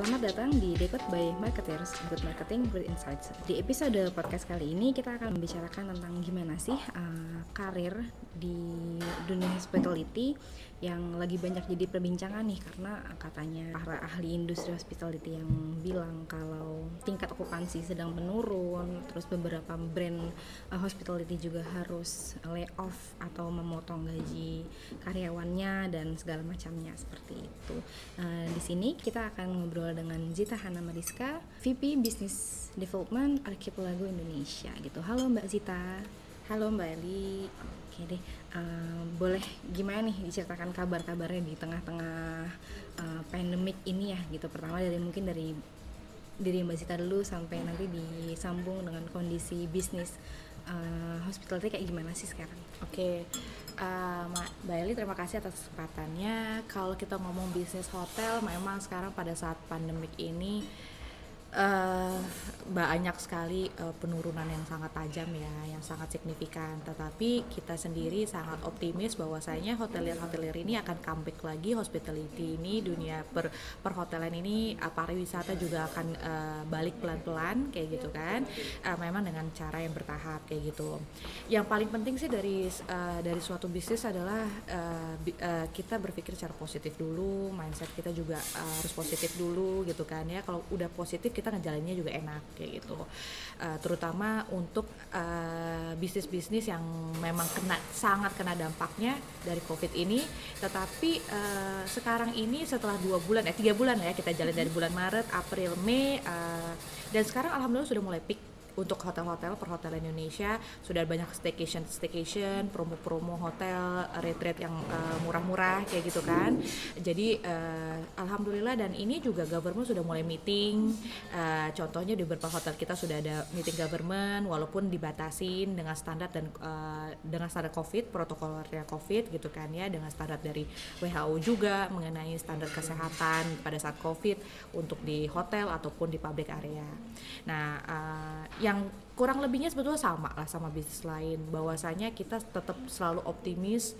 Selamat datang di Decode by Marketers, Good Marketing, Good Insights. Di episode podcast kali ini kita akan membicarakan tentang gimana sih uh, karir di dunia hospitality yang lagi banyak jadi perbincangan nih karena katanya para ahli industri hospitality yang bilang kalau tingkat okupansi sedang menurun, terus beberapa brand uh, hospitality juga harus lay off atau memotong gaji karyawannya dan segala macamnya seperti itu. Uh, di sini kita akan ngobrol dengan Zita Hana Mariska, VP Business Development Archipelago Indonesia gitu. Halo Mbak Zita. Halo Mbak Eli. Oke deh, uh, boleh gimana nih diceritakan kabar-kabarnya di tengah-tengah uh, pandemik ini ya gitu. Pertama dari mungkin dari diri Mbak Zita dulu sampai nanti disambung dengan kondisi bisnis uh, hospitality kayak gimana sih sekarang? Oke, uh, Mbak Eli terima kasih atas kesempatannya. Kalau kita ngomong bisnis hotel, memang sekarang pada saat pandemik ini uh, banyak sekali uh, penurunan yang sangat tajam ya, yang sangat signifikan. Tetapi kita sendiri sangat optimis bahwasanya hotelier-hotelier ini akan comeback lagi, hospitality ini, dunia per perhotelan ini, uh, pariwisata juga akan uh, balik pelan-pelan kayak gitu kan. Uh, memang dengan cara yang bertahap kayak gitu. Yang paling penting sih dari uh, dari suatu bisnis adalah uh, uh, kita berpikir secara positif dulu, mindset kita juga uh, harus positif dulu gitu kan ya. Kalau udah positif kita ngejalaninnya juga enak kayak gitu. Uh, terutama untuk uh, bisnis-bisnis yang memang kena sangat kena dampaknya dari covid ini. Tetapi uh, sekarang ini setelah dua bulan eh tiga bulan ya kita jalan dari bulan Maret April Mei uh, dan sekarang alhamdulillah sudah mulai peak untuk hotel-hotel perhotelan Indonesia sudah banyak staycation staycation promo-promo hotel retreat yang uh, murah-murah kayak gitu kan. Jadi uh, alhamdulillah dan ini juga government sudah mulai meeting. Uh, contohnya di beberapa hotel kita sudah ada meeting government walaupun dibatasin dengan standar dan uh, dengan standar covid protokolnya covid gitu kan ya dengan standar dari WHO juga mengenai standar kesehatan pada saat covid untuk di hotel ataupun di public area. Nah uh, yang kurang lebihnya sebetulnya sama lah sama bisnis lain. Bahwasanya kita tetap selalu optimis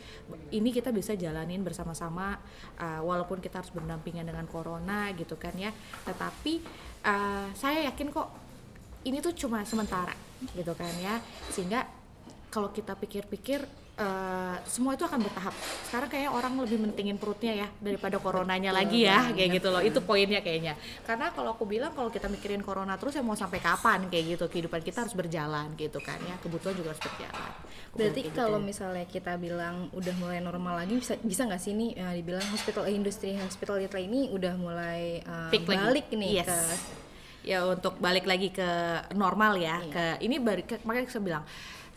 ini kita bisa jalanin bersama-sama uh, walaupun kita harus berdampingan dengan corona gitu kan ya. Tetapi uh, saya yakin kok ini tuh cuma sementara gitu kan ya. Sehingga kalau kita pikir-pikir uh, semua itu akan bertahap. Sekarang kayak orang lebih mentingin perutnya ya daripada coronanya lagi ya, kayak gitu loh. Itu poinnya kayaknya. Karena kalau aku bilang kalau kita mikirin corona terus ya mau sampai kapan kayak gitu kehidupan kita harus berjalan gitu kan ya. Kebutuhan juga harus berjalan. Berarti gitu. kalau misalnya kita bilang udah mulai normal lagi bisa bisa nggak sih nih uh, dibilang hospital industri hospitality ini udah mulai uh, balik lagi. nih yes. ke ya untuk balik lagi ke normal ya iya. ke ini balik makanya saya bilang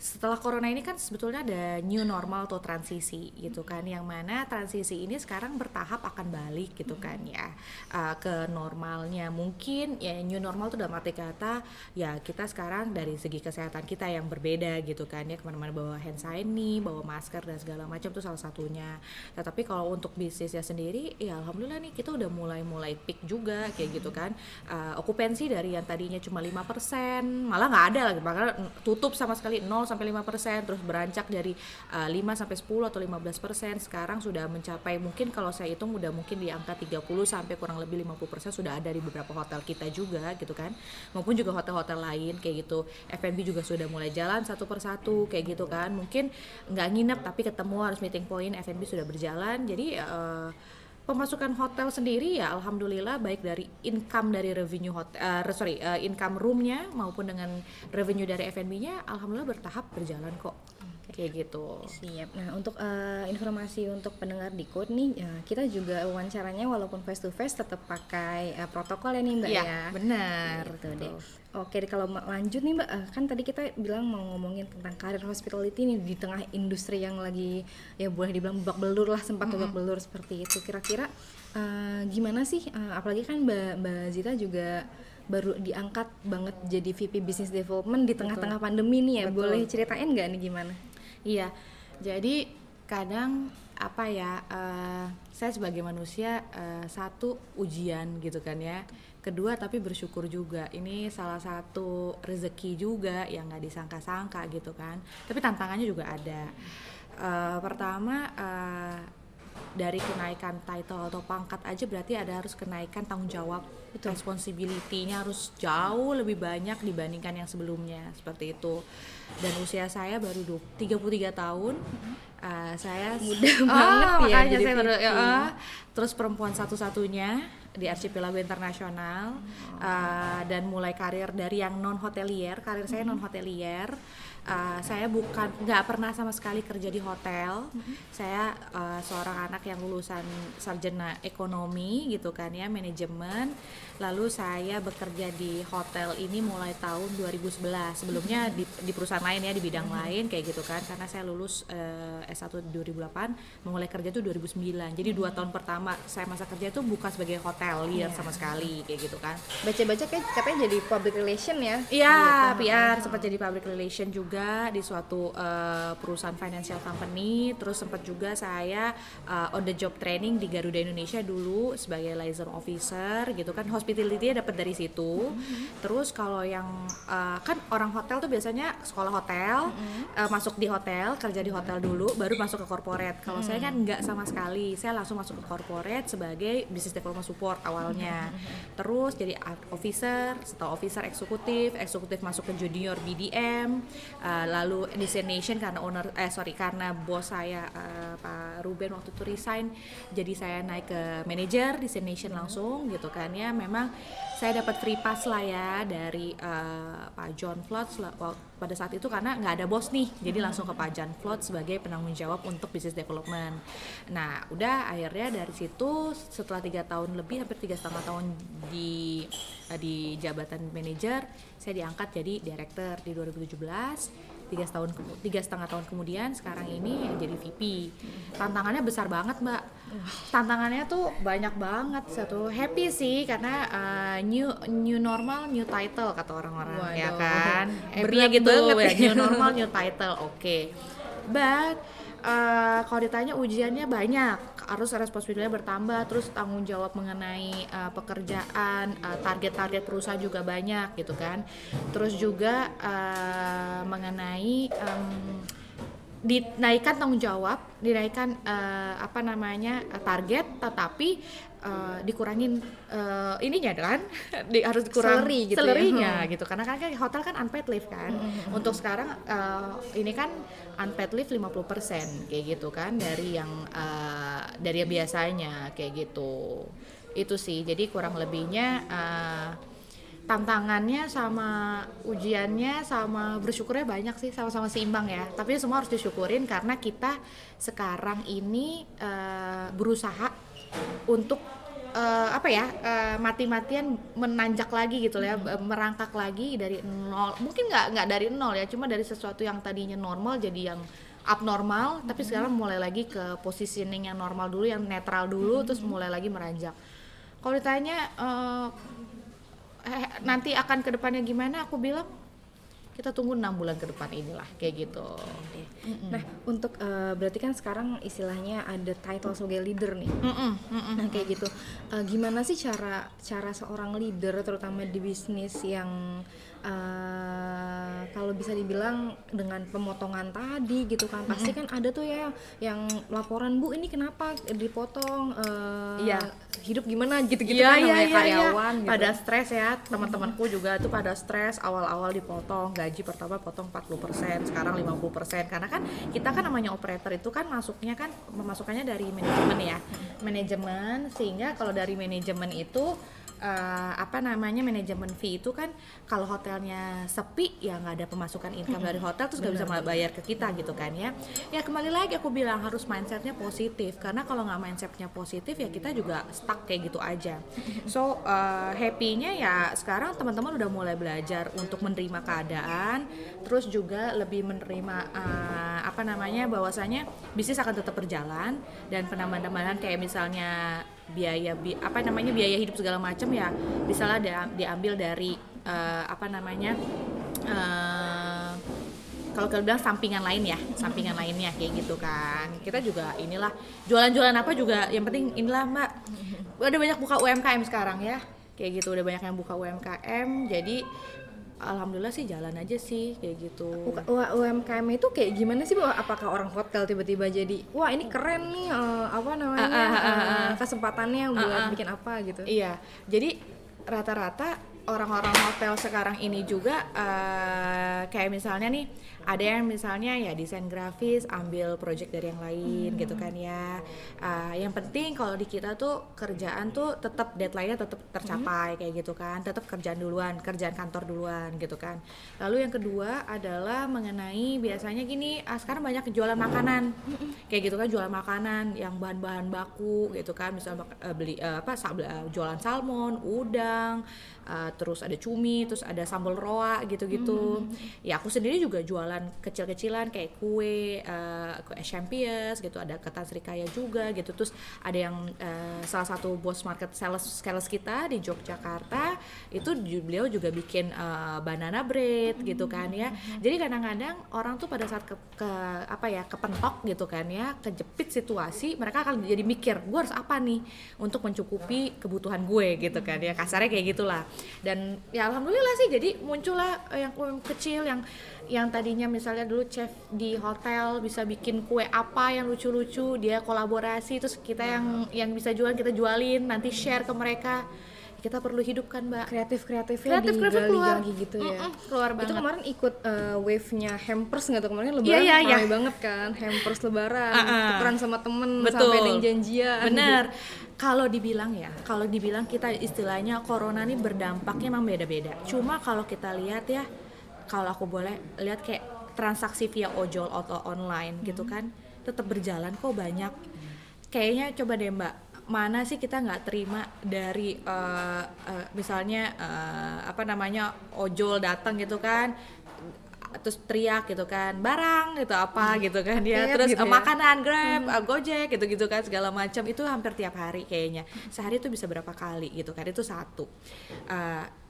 setelah corona ini kan sebetulnya ada new normal atau transisi gitu kan yang mana transisi ini sekarang bertahap akan balik gitu kan ya uh, ke normalnya. Mungkin ya new normal itu dalam arti kata ya kita sekarang dari segi kesehatan kita yang berbeda gitu kan ya. Ke mana-mana bawa hand sanitizer bawa masker dan segala macam itu salah satunya. Tetapi kalau untuk bisnisnya sendiri ya alhamdulillah nih kita udah mulai mulai peak juga kayak gitu kan. Uh, okupansi dari yang tadinya cuma lima persen malah nggak ada lagi. Bahkan tutup sama sekali nol sampai 5% terus beranjak dari uh, eh, 5 sampai 10 atau 15% sekarang sudah mencapai mungkin kalau saya hitung udah mungkin di angka 30 sampai kurang lebih 50% sudah ada di beberapa hotel kita juga gitu kan. Maupun juga hotel-hotel lain kayak gitu. F&B juga sudah mulai jalan satu persatu kayak gitu kan. Mungkin nggak nginep tapi ketemu harus meeting point. F&B sudah berjalan. Jadi uh, pemasukan hotel sendiri ya alhamdulillah baik dari income dari revenue hotel uh, sorry uh, income roomnya maupun dengan revenue dari F&B-nya alhamdulillah bertahap berjalan kok kayak gitu. Siap. Nah, untuk uh, informasi untuk pendengar di code nih, ya, kita juga wawancaranya walaupun face to face tetap pakai uh, protokol ya nih Mbak ya. ya. Benar. Gitu deh. Oke, kalau lanjut nih Mbak, uh, kan tadi kita bilang mau ngomongin tentang karir hospitality nih di tengah industri yang lagi ya boleh dibilang babak belur lah, sempat mm -hmm. babak belur seperti itu. Kira-kira uh, gimana sih? Uh, apalagi kan Mbak Mbak Zita juga baru diangkat banget jadi VP Business Development di tengah-tengah pandemi nih ya. Betul. Boleh ceritain nggak nih gimana? Iya, jadi kadang apa ya, uh, saya sebagai manusia uh, satu ujian gitu kan ya, kedua tapi bersyukur juga. Ini salah satu rezeki juga yang nggak disangka-sangka gitu kan. Tapi tantangannya juga ada. Uh, pertama uh, dari kenaikan title atau pangkat aja berarti ada harus kenaikan tanggung jawab Betul. responsibility-nya harus jauh lebih banyak dibandingkan yang sebelumnya seperti itu. Dan usia saya baru du- 33 tahun. Uh, saya Muda. Ah, banget ya makanya jadi saya baru ya, ah. terus perempuan satu-satunya di archipelago internasional. Uh, dan mulai karir dari yang non hotelier karir saya non hotelier Uh, saya bukan nggak pernah sama sekali kerja di hotel. Saya uh, seorang anak yang lulusan sarjana ekonomi gitu kan ya manajemen. Lalu saya bekerja di hotel ini mulai tahun 2011 sebelumnya di, di perusahaan lain ya di bidang lain kayak gitu kan. Karena saya lulus uh, S1 2008 memulai kerja itu 2009 jadi dua tahun pertama saya masa kerja itu bukan sebagai hotelier sama sekali kayak gitu kan. Baca-baca kayak katanya jadi public relation ya. Iya, Gitu. PR sempat jadi public relation juga di suatu uh, perusahaan financial company. Terus sempat juga saya uh, on the job training di Garuda Indonesia dulu sebagai liaison officer gitu kan. Hospitality dapat dari situ. Terus kalau yang uh, kan orang hotel tuh biasanya sekolah hotel, uh, masuk di hotel, kerja di hotel dulu, baru masuk ke corporate. Kalau saya kan nggak sama sekali. Saya langsung masuk ke corporate sebagai business development support awalnya. Terus jadi officer, setelah officer eksekutif, eksekutif masuk ke junior BDM, uh, lalu destination karena owner eh sorry karena bos saya uh, Pak Ruben waktu itu resign, jadi saya naik ke manager destination langsung gitu kan ya. Memang saya dapat free pass lah ya dari uh, Pak John Flood pada saat itu karena nggak ada bos nih, jadi langsung ke Pak John Flood sebagai penanggung jawab untuk business development. Nah, udah akhirnya dari situ setelah tiga tahun lebih hampir tiga setengah tahun di eh, di jabatan manajer, saya diangkat jadi director di 2017 tiga tahun tiga setengah tahun kemudian sekarang ini jadi VP tantangannya besar banget mbak. Tantangannya tuh banyak banget satu. Happy sih karena uh, new new normal new title kata orang-orang ya kan? Happy gitu. banget. Ya, new normal new title oke. But uh, kalau ditanya ujiannya banyak harus responsibilitasnya bertambah terus tanggung jawab mengenai uh, pekerjaan uh, target-target perusahaan juga banyak gitu kan. Terus juga uh, mengenai um, dinaikkan tanggung jawab, dinaikkan eh, apa namanya eh, target, tetapi eh, dikurangin eh, ininya kan, di, harus dikurang Salary gitu ya. salary-nya Hmm. gitu. Karena kan kan hotel kan unpaid leave kan. Untuk sekarang eh, ini kan unpaid leave 50% kayak gitu kan dari yang eh, dari yang biasanya kayak gitu. Itu sih. Jadi kurang lebihnya eh, tantangannya sama ujiannya sama bersyukurnya banyak sih sama-sama seimbang ya. Tapi semua harus disyukurin karena kita sekarang ini eh, berusaha untuk eh, apa ya eh, mati-matian menanjak lagi gitu ya eh, merangkak lagi dari nol. Mungkin nggak nggak dari nol ya cuma dari sesuatu yang tadinya normal jadi yang abnormal tapi sekarang mulai lagi ke positioning yang normal dulu yang netral dulu terus mulai lagi meranjak. Kalau ditanya eh, eh, nanti akan ke depannya gimana? Aku bilang kita tunggu enam bulan ke depan inilah kayak gitu. Nah, untuk eh, berarti kan sekarang istilahnya ada title sebagai leader nih. Nah kayak gitu, Eh, gimana sih cara cara seorang leader terutama di bisnis yang eh, kalau bisa dibilang dengan pemotongan tadi gitu kan pasti kan ada tuh ya yang laporan bu ini kenapa dipotong? Eh, Iya. hidup gimana? Gitu-gitu Iya, kan iya, namanya iya, iya. karyawan gitu. pada stres ya teman-temanku juga tuh pada stres awal-awal dipotong gaji pertama potong 40% sekarang 50% karena kan kita kan namanya operator itu kan masuknya kan pemasukannya dari manajemen ya manajemen. Sehingga kalau dari manajemen itu eh, apa namanya manajemen fee itu kan kalau hotelnya sepi ya nggak ada pemasukan income dari hotel terus nggak bisa bayar ke kita gitu kan ya. Ya kembali lagi aku bilang harus mindsetnya positif karena kalau nggak mindsetnya positif ya kita juga stuck kayak gitu aja. So uh, happy-nya ya sekarang teman-teman udah mulai belajar untuk menerima keadaan terus juga lebih menerima uh, apa namanya bahwasanya bisnis akan tetap berjalan dan penambahan-tambahan kayak misalnya biaya bi- apa namanya biaya hidup segala macam ya misalnya dia- diambil dari uh, apa namanya uh, kalau kita bilang sampingan lain ya, sampingan lainnya kayak gitu kan. Kita juga inilah jualan-jualan apa juga yang penting inilah Mbak. Udah banyak buka UMKM sekarang ya. Kayak gitu udah banyak yang buka UMKM. Jadi alhamdulillah sih jalan aja sih kayak gitu U- UMKM itu kayak gimana sih Bu? Apakah orang hotel tiba-tiba jadi wah ini keren nih eh, apa namanya ah, ah, ah, eh, kesempatannya buat ah. bikin apa gitu? Iya, jadi rata-rata orang-orang hotel sekarang ini juga eh, kayak misalnya nih ada yang misalnya ya desain grafis ambil project dari yang lain gitu kan ya. Eh, yang penting kalau di kita tuh kerjaan tuh tetap deadline-nya tetap tercapai kayak gitu kan, tetap kerjaan duluan, kerjaan kantor duluan gitu kan. Lalu yang kedua adalah mengenai biasanya gini, ah, sekarang banyak jualan makanan. Kayak gitu kan jualan makanan yang bahan-bahan baku gitu kan, misalnya eh, beli eh, apa sa- eh, jualan salmon, udang, eh, terus ada cumi, terus ada sambal roa gitu-gitu. Ya aku sendiri juga jualan kecil-kecilan kayak kue, eh, kue champions gitu, ada ketan serikaya juga gitu. Terus ada yang eh, salah satu bos market sales sales kita di Yogyakarta itu beliau juga bikin eh, banana bread gitu kan ya. Jadi kadang-kadang orang tuh pada saat ke, ke- apa ya kepentok gitu kan ya, kejepit situasi, mereka akan jadi mikir, gue harus apa nih untuk mencukupi kebutuhan gue gitu kan ya. Kasarnya kayak gitulah. Dan ya alhamdulillah sih jadi muncullah eh, yang kue kecil yang yang tadinya misalnya dulu chef di hotel bisa bikin kue apa yang lucu-lucu, dia kolaborasi terus kita yang yang bisa jualan kita jualin, nanti share ke mereka. Kita perlu hidupkan, Mbak. Kreatif-kreatifnya Kreatif kreatif keluar digali-gali gitu ya. Mm-mm, keluar banget. Itu kemarin ikut eh, wave-nya hampers nggak tuh kemarin lebaran Iya, iya, iya. ramai banget kan hampers lebaran, Ah, ah. tukeran sama temen Betul. sampai yang janjian. Bener. Kalau dibilang ya, kalau dibilang kita istilahnya corona ini berdampaknya emang beda-beda. Cuma kalau kita lihat ya, kalau aku boleh lihat kayak transaksi via ojol atau online gitu kan, tetap berjalan kok banyak. Kayaknya coba deh Mbak, mana sih kita nggak terima dari eh, eh, misalnya eh, apa namanya ojol datang gitu kan terus teriak gitu kan barang gitu apa gitu kan ya. Grab terus gitu eh, ya. makanan grab eh, gojek gitu gitu kan segala macam. Itu hampir tiap hari kayaknya. Sehari itu bisa berapa kali gitu kan itu satu.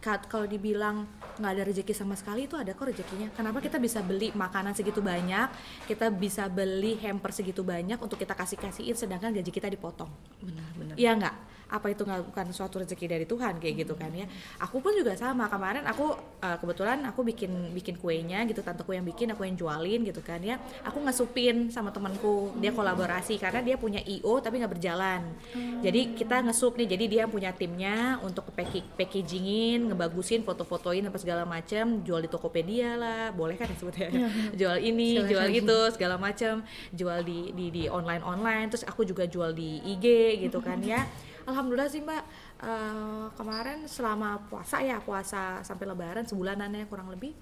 Ka- kalau dibilang nggak ada rezeki sama sekali itu ada kok rezekinya. Kenapa kita bisa beli makanan segitu banyak? Kita bisa beli hamper segitu banyak untuk kita kasih kasihin sedangkan gaji kita dipotong. Benar-benar. Iya nggak? Apa itu nggak bukan suatu rezeki dari Tuhan kayak gitu kan ya? Aku pun juga sama kemarin aku uh, kebetulan aku bikin bikin kuenya gitu tanteku yang bikin aku yang jualin gitu kan ya. Aku ngesupin sama temanku dia kolaborasi karena dia punya io tapi nggak berjalan. Jadi kita ngesup nih jadi dia punya timnya untuk packing packagingin, ngebagusin, foto-fotoin apa segala macam, jual di Tokopedia lah, boleh kan disebutnya? jual ini, Silakan. jual itu segala macam jual di di di online online terus aku juga jual di IG gitu kan ya alhamdulillah sih mbak eh, kemarin selama puasa ya puasa sampai lebaran sebulanan ya kurang lebih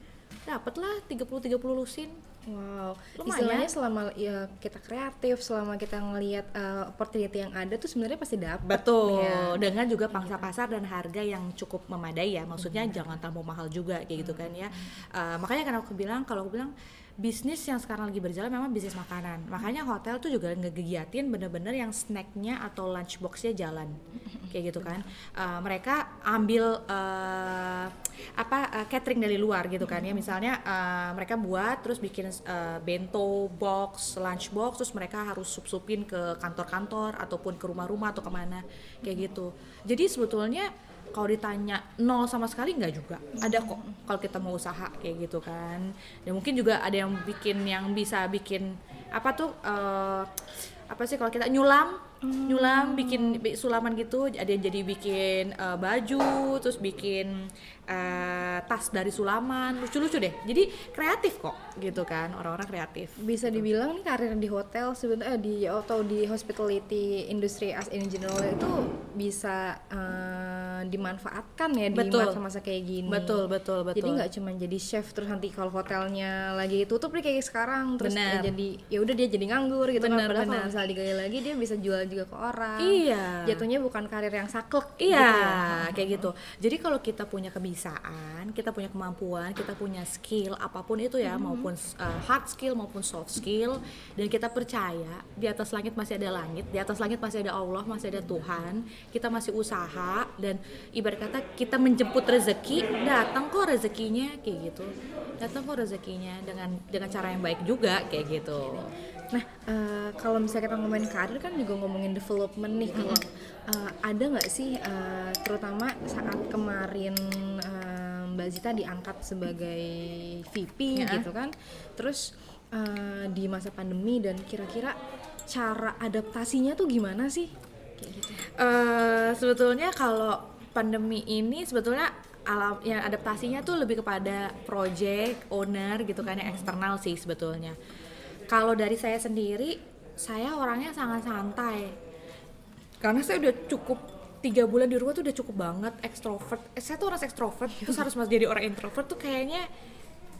dapat lah 30 30 lusin Wow, Lumayan. istilahnya selama ya kita kreatif, selama kita ngelihat uh, opportunity yang ada tuh sebenarnya pasti dapat. Betul, Ya. dengan juga pangsa pasar dan harga yang cukup memadai ya. Maksudnya jangan terlalu mahal juga kayak gitu kan ya. Eh, makanya kan aku bilang kalau aku bilang bisnis yang sekarang lagi berjalan memang bisnis makanan. Makanya hotel tuh juga ngegiatin bener-bener yang snacknya atau lunchboxnya jalan kayak gitu kan. Eh, mereka ambil eh, apa eh, catering dari luar gitu kan ya. Misalnya eh, mereka buat terus bikin eh, bento box, lunch box, terus mereka harus sup-supin ke kantor-kantor ataupun ke rumah-rumah atau ke mana kayak gitu. Jadi sebetulnya kalau ditanya nol sama sekali nggak juga. Ada kok kalau kita mau usaha kayak gitu kan. Dan mungkin juga ada yang bikin yang bisa bikin apa tuh eh, apa sih kalau kita nyulam. Nyulam bikin bi- sulaman gitu. Ada yang jadi bikin eh, baju terus bikin eh, tas dari sulaman. Lucu-lucu deh. Jadi kreatif kok gitu kan. Orang-orang kreatif. Bisa dibilang nih karir di hotel sebenarnya di atau di hospitality industry as in general itu bisa uh, dimanfaatkan ya di Betul. masa-masa kayak gini. betul betul betul Jadi nggak cuma jadi chef terus nanti kalau hotelnya lagi tutup nih kayak sekarang terus Benar. ya jadi ya udah dia jadi nganggur gitu Benar, kan padahal benar. kalau misalnya digali lagi dia bisa jual juga ke orang. Iya. Jatuhnya bukan karir yang saklek Iya, gitu ya. kayak gitu. Jadi kalau kita punya kebiasaan, kita punya kemampuan, kita punya skill apa pun itu ya, maupun uh, hard skill maupun soft skill, dan kita percaya di atas langit masih ada langit, di atas langit masih ada Allah, masih ada Tuhan, kita masih usaha dan ibarat kata kita menjemput rezeki, datang kok rezekinya kayak gitu. Datang kok rezekinya dengan dengan cara yang baik juga kayak gitu. Nah, eh, kalau misalnya kita ngomongin karir kan juga ngomongin development nih. Kalau eh, ada nggak sih, eh, terutama saat kemarin em, Mbak Zita diangkat sebagai VP Ya. gitu kan terus eh, di masa pandemi dan kira-kira cara adaptasinya tuh gimana sih kayak gitu Eh, sebetulnya kalau pandemi ini sebetulnya alam yang adaptasinya tuh lebih kepada project owner gitu kan yang eksternal sih sebetulnya. Kalau dari saya sendiri, saya orangnya sangat santai. Karena saya udah cukup tiga bulan di rumah tuh udah cukup banget ekstrovert. Eh, saya tuh orang ekstrovert, terus harus masih jadi orang introvert tuh kayaknya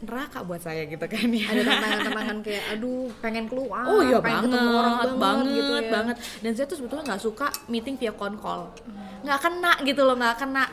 neraka buat saya gitu kan ya. ada tantangan-tantangan kayak aduh pengen keluar Oh iya pengen banget, ketemu orang banget, banget, gitu ya banget. Dan saya tuh sebetulnya nggak suka meeting via phone call, nggak kena gitu loh, nggak kena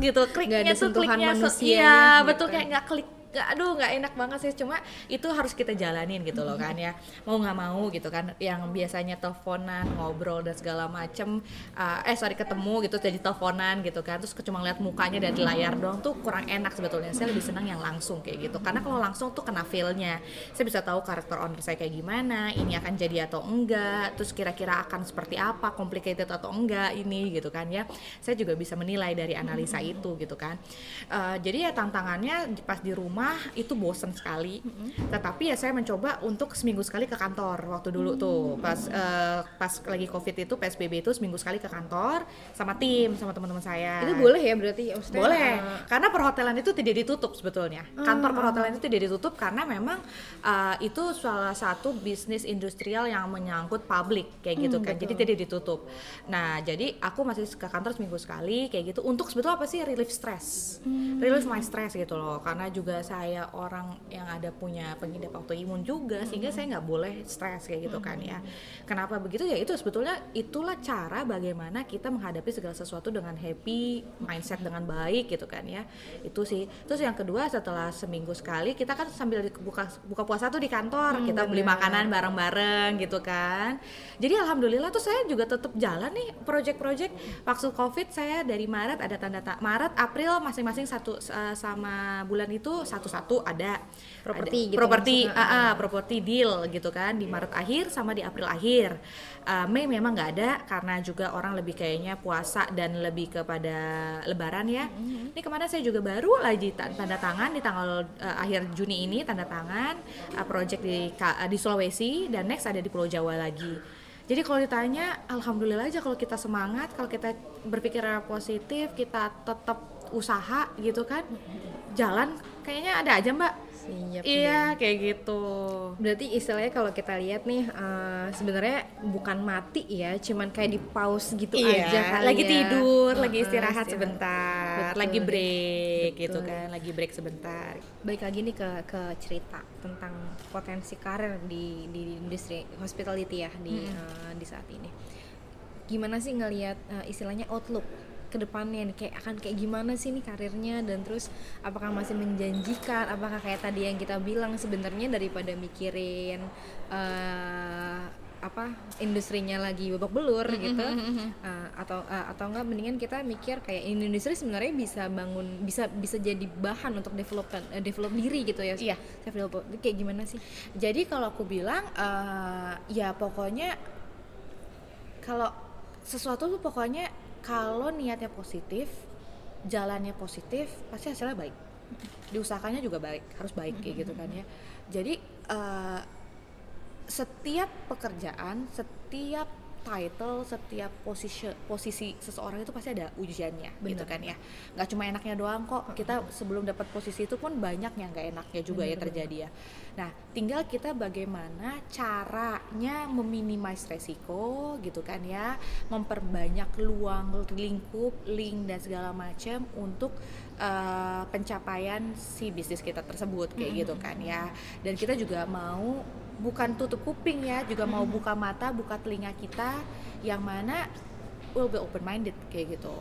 gitu kliknya ada tuh sentuhan kliknya manusianya iya gitu. betul kayak nggak klik aduh nggak enak banget sih. Cuma itu harus kita jalanin gitu loh kan ya. Mau nggak mau gitu kan. Yang biasanya teleponan ngobrol dan segala macem uh, eh sorry ketemu gitu jadi teleponan gitu kan. Terus cuma lihat mukanya dari layar doang tuh kurang enak sebetulnya. Saya lebih senang yang langsung kayak gitu. Karena kalau langsung tuh kena feel-nya. Saya bisa tahu karakter owner saya kayak gimana ini akan jadi atau enggak terus kira-kira akan seperti apa complicated atau enggak ini gitu kan ya. Saya juga bisa menilai dari analisa itu gitu kan. Eh, jadi ya tantangannya pas di rumah itu bosen sekali. Tetapi ya saya mencoba untuk seminggu sekali ke kantor waktu dulu tuh. Pas eh, pas lagi covid itu psbb itu seminggu sekali ke kantor sama tim sama teman-teman saya. Itu boleh ya berarti? Maksudnya boleh, eh, karena perhotelan itu tidak ditutup sebetulnya. Kantor perhotelan itu tidak ditutup karena memang uh, itu salah satu bisnis industrial yang menyangkut publik kayak gitu kan. Jadi tidak ditutup. Nah, jadi aku masih ke kantor seminggu sekali kayak gitu. Untuk sebetulnya apa sih relief stress. Relief my stress gitu loh. Karena juga saya orang yang ada punya pengidap autoimun juga sehingga saya nggak boleh stres kayak gitu kan ya. Kenapa begitu ya itu sebetulnya itulah cara bagaimana kita menghadapi segala sesuatu dengan happy, mindset dengan baik gitu kan ya. Itu sih. Terus yang kedua setelah seminggu sekali kita kan sambil buka buka puasa tuh di kantor, kita beli makanan bareng-bareng gitu kan. Jadi alhamdulillah tuh saya juga tetap jalan nih project-project. Waktu Covid saya dari Maret ada tanda ta- Maret, April masing-masing satu eh, sama bulan itu satu-satu ada Properti gitu properti ah, ah, properti deal gitu kan di Maret akhir sama di April akhir. Uh, Mei memang nggak ada karena juga orang lebih kayaknya puasa dan lebih kepada Lebaran ya. Ini kemarin saya juga baru lagi ta- tanda tangan di tanggal uh, akhir Juni ini tanda tangan uh, project di uh, di Sulawesi dan next ada di Pulau Jawa lagi. Jadi kalau ditanya, alhamdulillah aja kalau kita semangat, kalau kita berpikir positif, kita tetap usaha gitu kan, jalan kayaknya ada aja mbak. siap Iya kayak gitu. Berarti istilahnya kalau kita lihat nih eh, sebenarnya bukan mati ya, cuman kayak di pause gitu Iya, aja kali lagi ya. tidur, Heeh, lagi istirahat istirahat. sebentar, Betul. lagi break gitu Betul. kan, lagi break sebentar. Baik lagi nih ke ke cerita tentang potensi karir di di industri hospitality ya di eh, di saat ini. Gimana sih ngelihat eh, istilahnya outlook ke depannya nih kayak akan kayak gimana sih nih karirnya dan terus apakah masih menjanjikan apakah kayak tadi yang kita bilang sebenarnya daripada mikirin eh, apa industrinya lagi babak belur gitu eh, atau eh, atau enggak mendingan kita mikir kayak ini industri sebenarnya bisa bangun bisa bisa jadi bahan untuk developkan eh, develop diri gitu ya Iya. develop kayak gimana sih? Jadi kalau aku bilang, eh, ya pokoknya kalau sesuatu tuh pokoknya kalau niatnya positif, jalannya positif, pasti hasilnya baik. Diusahakannya juga baik, harus baik kayak gitu kan ya. Jadi eh, setiap pekerjaan, setiap title, setiap posisi posisi seseorang itu pasti ada ujiannya gitu Benar. kan ya. Nggak cuma enaknya doang kok. Kita sebelum dapat posisi itu pun banyak yang nggak enaknya juga ya terjadi ya. Nah, tinggal kita bagaimana caranya meminimais resiko gitu kan ya, memperbanyak luang lingkup, link dan segala macam untuk eh, pencapaian si bisnis kita tersebut kayak gitu kan ya. Dan kita juga mau bukan tutup kuping ya, juga mau buka mata, buka telinga kita yang mana will be open minded kayak gitu.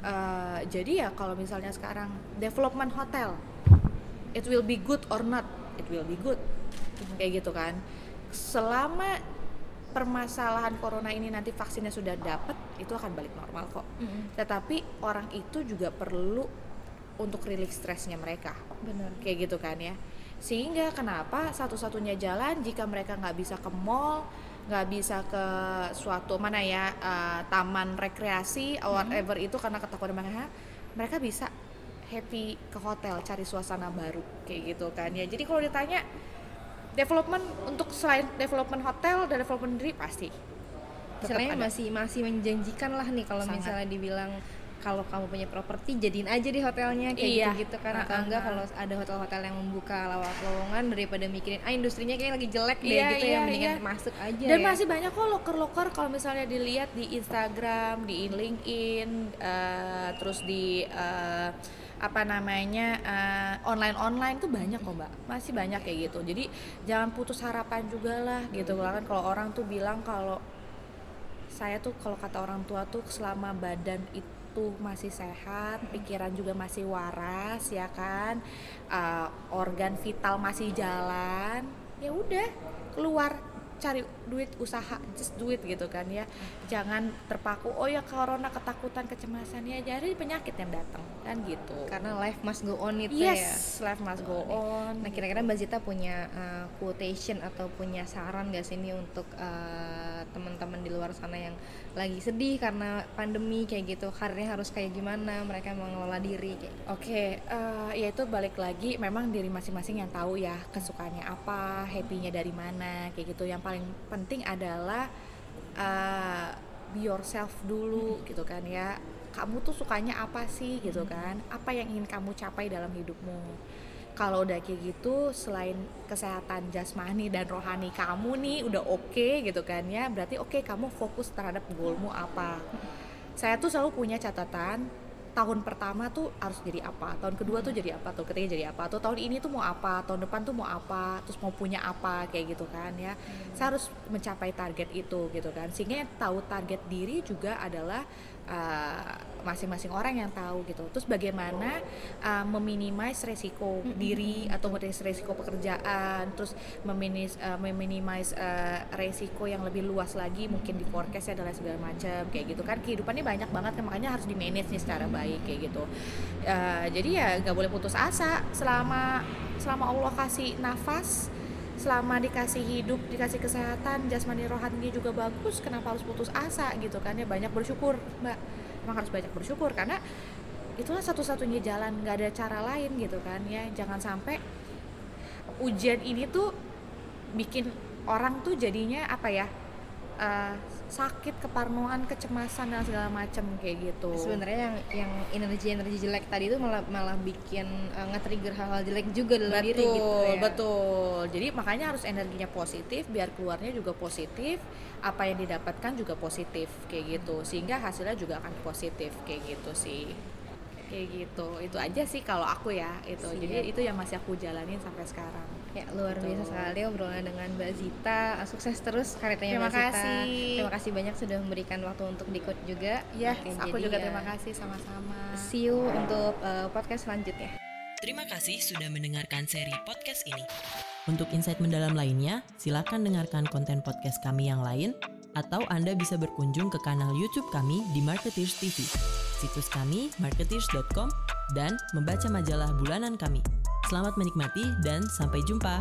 Eh, jadi ya kalau misalnya sekarang development hotel, it will be good or not, it will be good kayak gitu kan. Selama permasalahan corona ini nanti vaksinnya sudah dapat, itu akan balik normal kok. Tetapi orang itu juga perlu untuk rilis stresnya mereka benar kayak gitu kan ya sehingga kenapa satu-satunya jalan jika mereka nggak bisa ke mall nggak bisa ke suatu mana ya eh, taman rekreasi or whatever itu karena ketakutan mereka mereka bisa happy ke hotel cari suasana baru kayak gitu kan ya. Jadi kalau ditanya development untuk selain development hotel dan development diri pasti ada. masih masih menjanjikan lah nih kalau misalnya dibilang kalau kamu punya properti jadiin aja di hotelnya kayak Iya. gitu gitu kan atau enggak kalau ada hotel-hotel yang membuka lowongan daripada mikirin ah industrinya kayak lagi jelek deh Iya, gitu iya, ya mendingan iya. masuk aja dan ya. masih banyak kok loker-loker kalau misalnya dilihat di Instagram, di LinkedIn, eh, terus di eh, apa namanya online online tuh banyak kok mbak, masih banyak kayak gitu. Jadi jangan putus harapan juga lah gitu kan. Kalau orang tuh bilang kalau saya tuh kalau kata orang tua tuh selama badan itu masih sehat, pikiran juga masih waras ya kan, eh, organ vital masih jalan, ya udah keluar cari duit usaha just do it gitu kan ya. Jangan terpaku oh ya corona ketakutan kecemasan. Ya jadi penyakit yang datang kan gitu. Karena life must go on itu ya. yes life must go on Nah kira-kira Mbak Zita punya uh, quotation atau punya saran gak sih ini untuk uh, teman-teman di luar sana yang lagi sedih karena pandemi kayak gitu karirnya harus kayak gimana mereka mengelola diri kayak Oke, eh, ya itu balik lagi memang diri masing-masing yang tahu ya kesukaannya apa, happy-nya dari mana, kayak gitu. Yang paling penting adalah eh, be yourself dulu gitu kan ya. Kamu tuh sukanya apa sih gitu kan? Apa yang ingin kamu capai dalam hidupmu? Kalau udah kayak gitu, selain kesehatan jasmani dan rohani kamu nih udah oke gitu kan ya, berarti oke kamu fokus terhadap goalmu apa. Saya tuh selalu punya catatan tahun pertama tuh harus jadi apa, tahun kedua tuh jadi apa, tahun ketiga jadi apa, atau tahun ini tuh mau apa, tahun depan tuh mau apa, terus mau punya apa kayak gitu kan ya. Saya harus mencapai target itu gitu kan. Sehingga tahu target diri juga adalah uh, masing-masing orang yang tahu gitu. Terus bagaimana uh, meminimize resiko diri atau resiko pekerjaan, terus meminis, uh, meminimize uh, resiko yang lebih luas lagi mungkin di forecast ya dan lain segala macam kayak gitu kan. Kehidupannya banyak banget kan makanya harus di manage nih secara baik kayak gitu. Uh, jadi ya nggak boleh putus asa selama selama Allah kasih nafas selama dikasih hidup, dikasih kesehatan, jasmani rohani juga bagus, kenapa harus putus asa gitu kan? Ya banyak bersyukur mbak, emang harus banyak bersyukur karena itulah satu-satunya jalan, nggak ada cara lain gitu kan? Ya, jangan sampai ujian ini tuh bikin orang tuh jadinya apa ya eh, sakit, keparnoan, kecemasan dan segala macam kayak gitu. sebenarnya yang yang energi energi jelek tadi itu malah malah bikin uh, nge-trigger hal-hal jelek juga dalam diri betul gitu ya. betul. Jadi makanya harus energinya positif biar keluarnya juga positif apa yang didapatkan juga positif kayak gitu. Sehingga hasilnya juga akan positif kayak gitu sih kayak gitu itu aja sih kalau aku ya itu jadi Siap. itu yang masih aku jalanin sampai sekarang Ya luar Betul. biasa sekali obrolan dengan Mbak Zita. Sukses terus karirnya Terima Mbak Zita. kasih. Terima kasih banyak sudah memberikan waktu untuk dikut juga. ya Oke, aku jadi juga ya, terima kasih sama-sama See you untuk uh, podcast selanjutnya. Terima kasih sudah mendengarkan seri podcast ini. Untuk insight mendalam lainnya, silakan dengarkan konten podcast kami yang lain, atau Anda bisa berkunjung ke kanal YouTube kami di Marketeers TV, situs kami marketeers.com, dan membaca majalah bulanan kami. Selamat menikmati dan sampai jumpa.